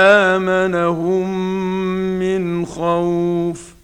وآمنهم من خوف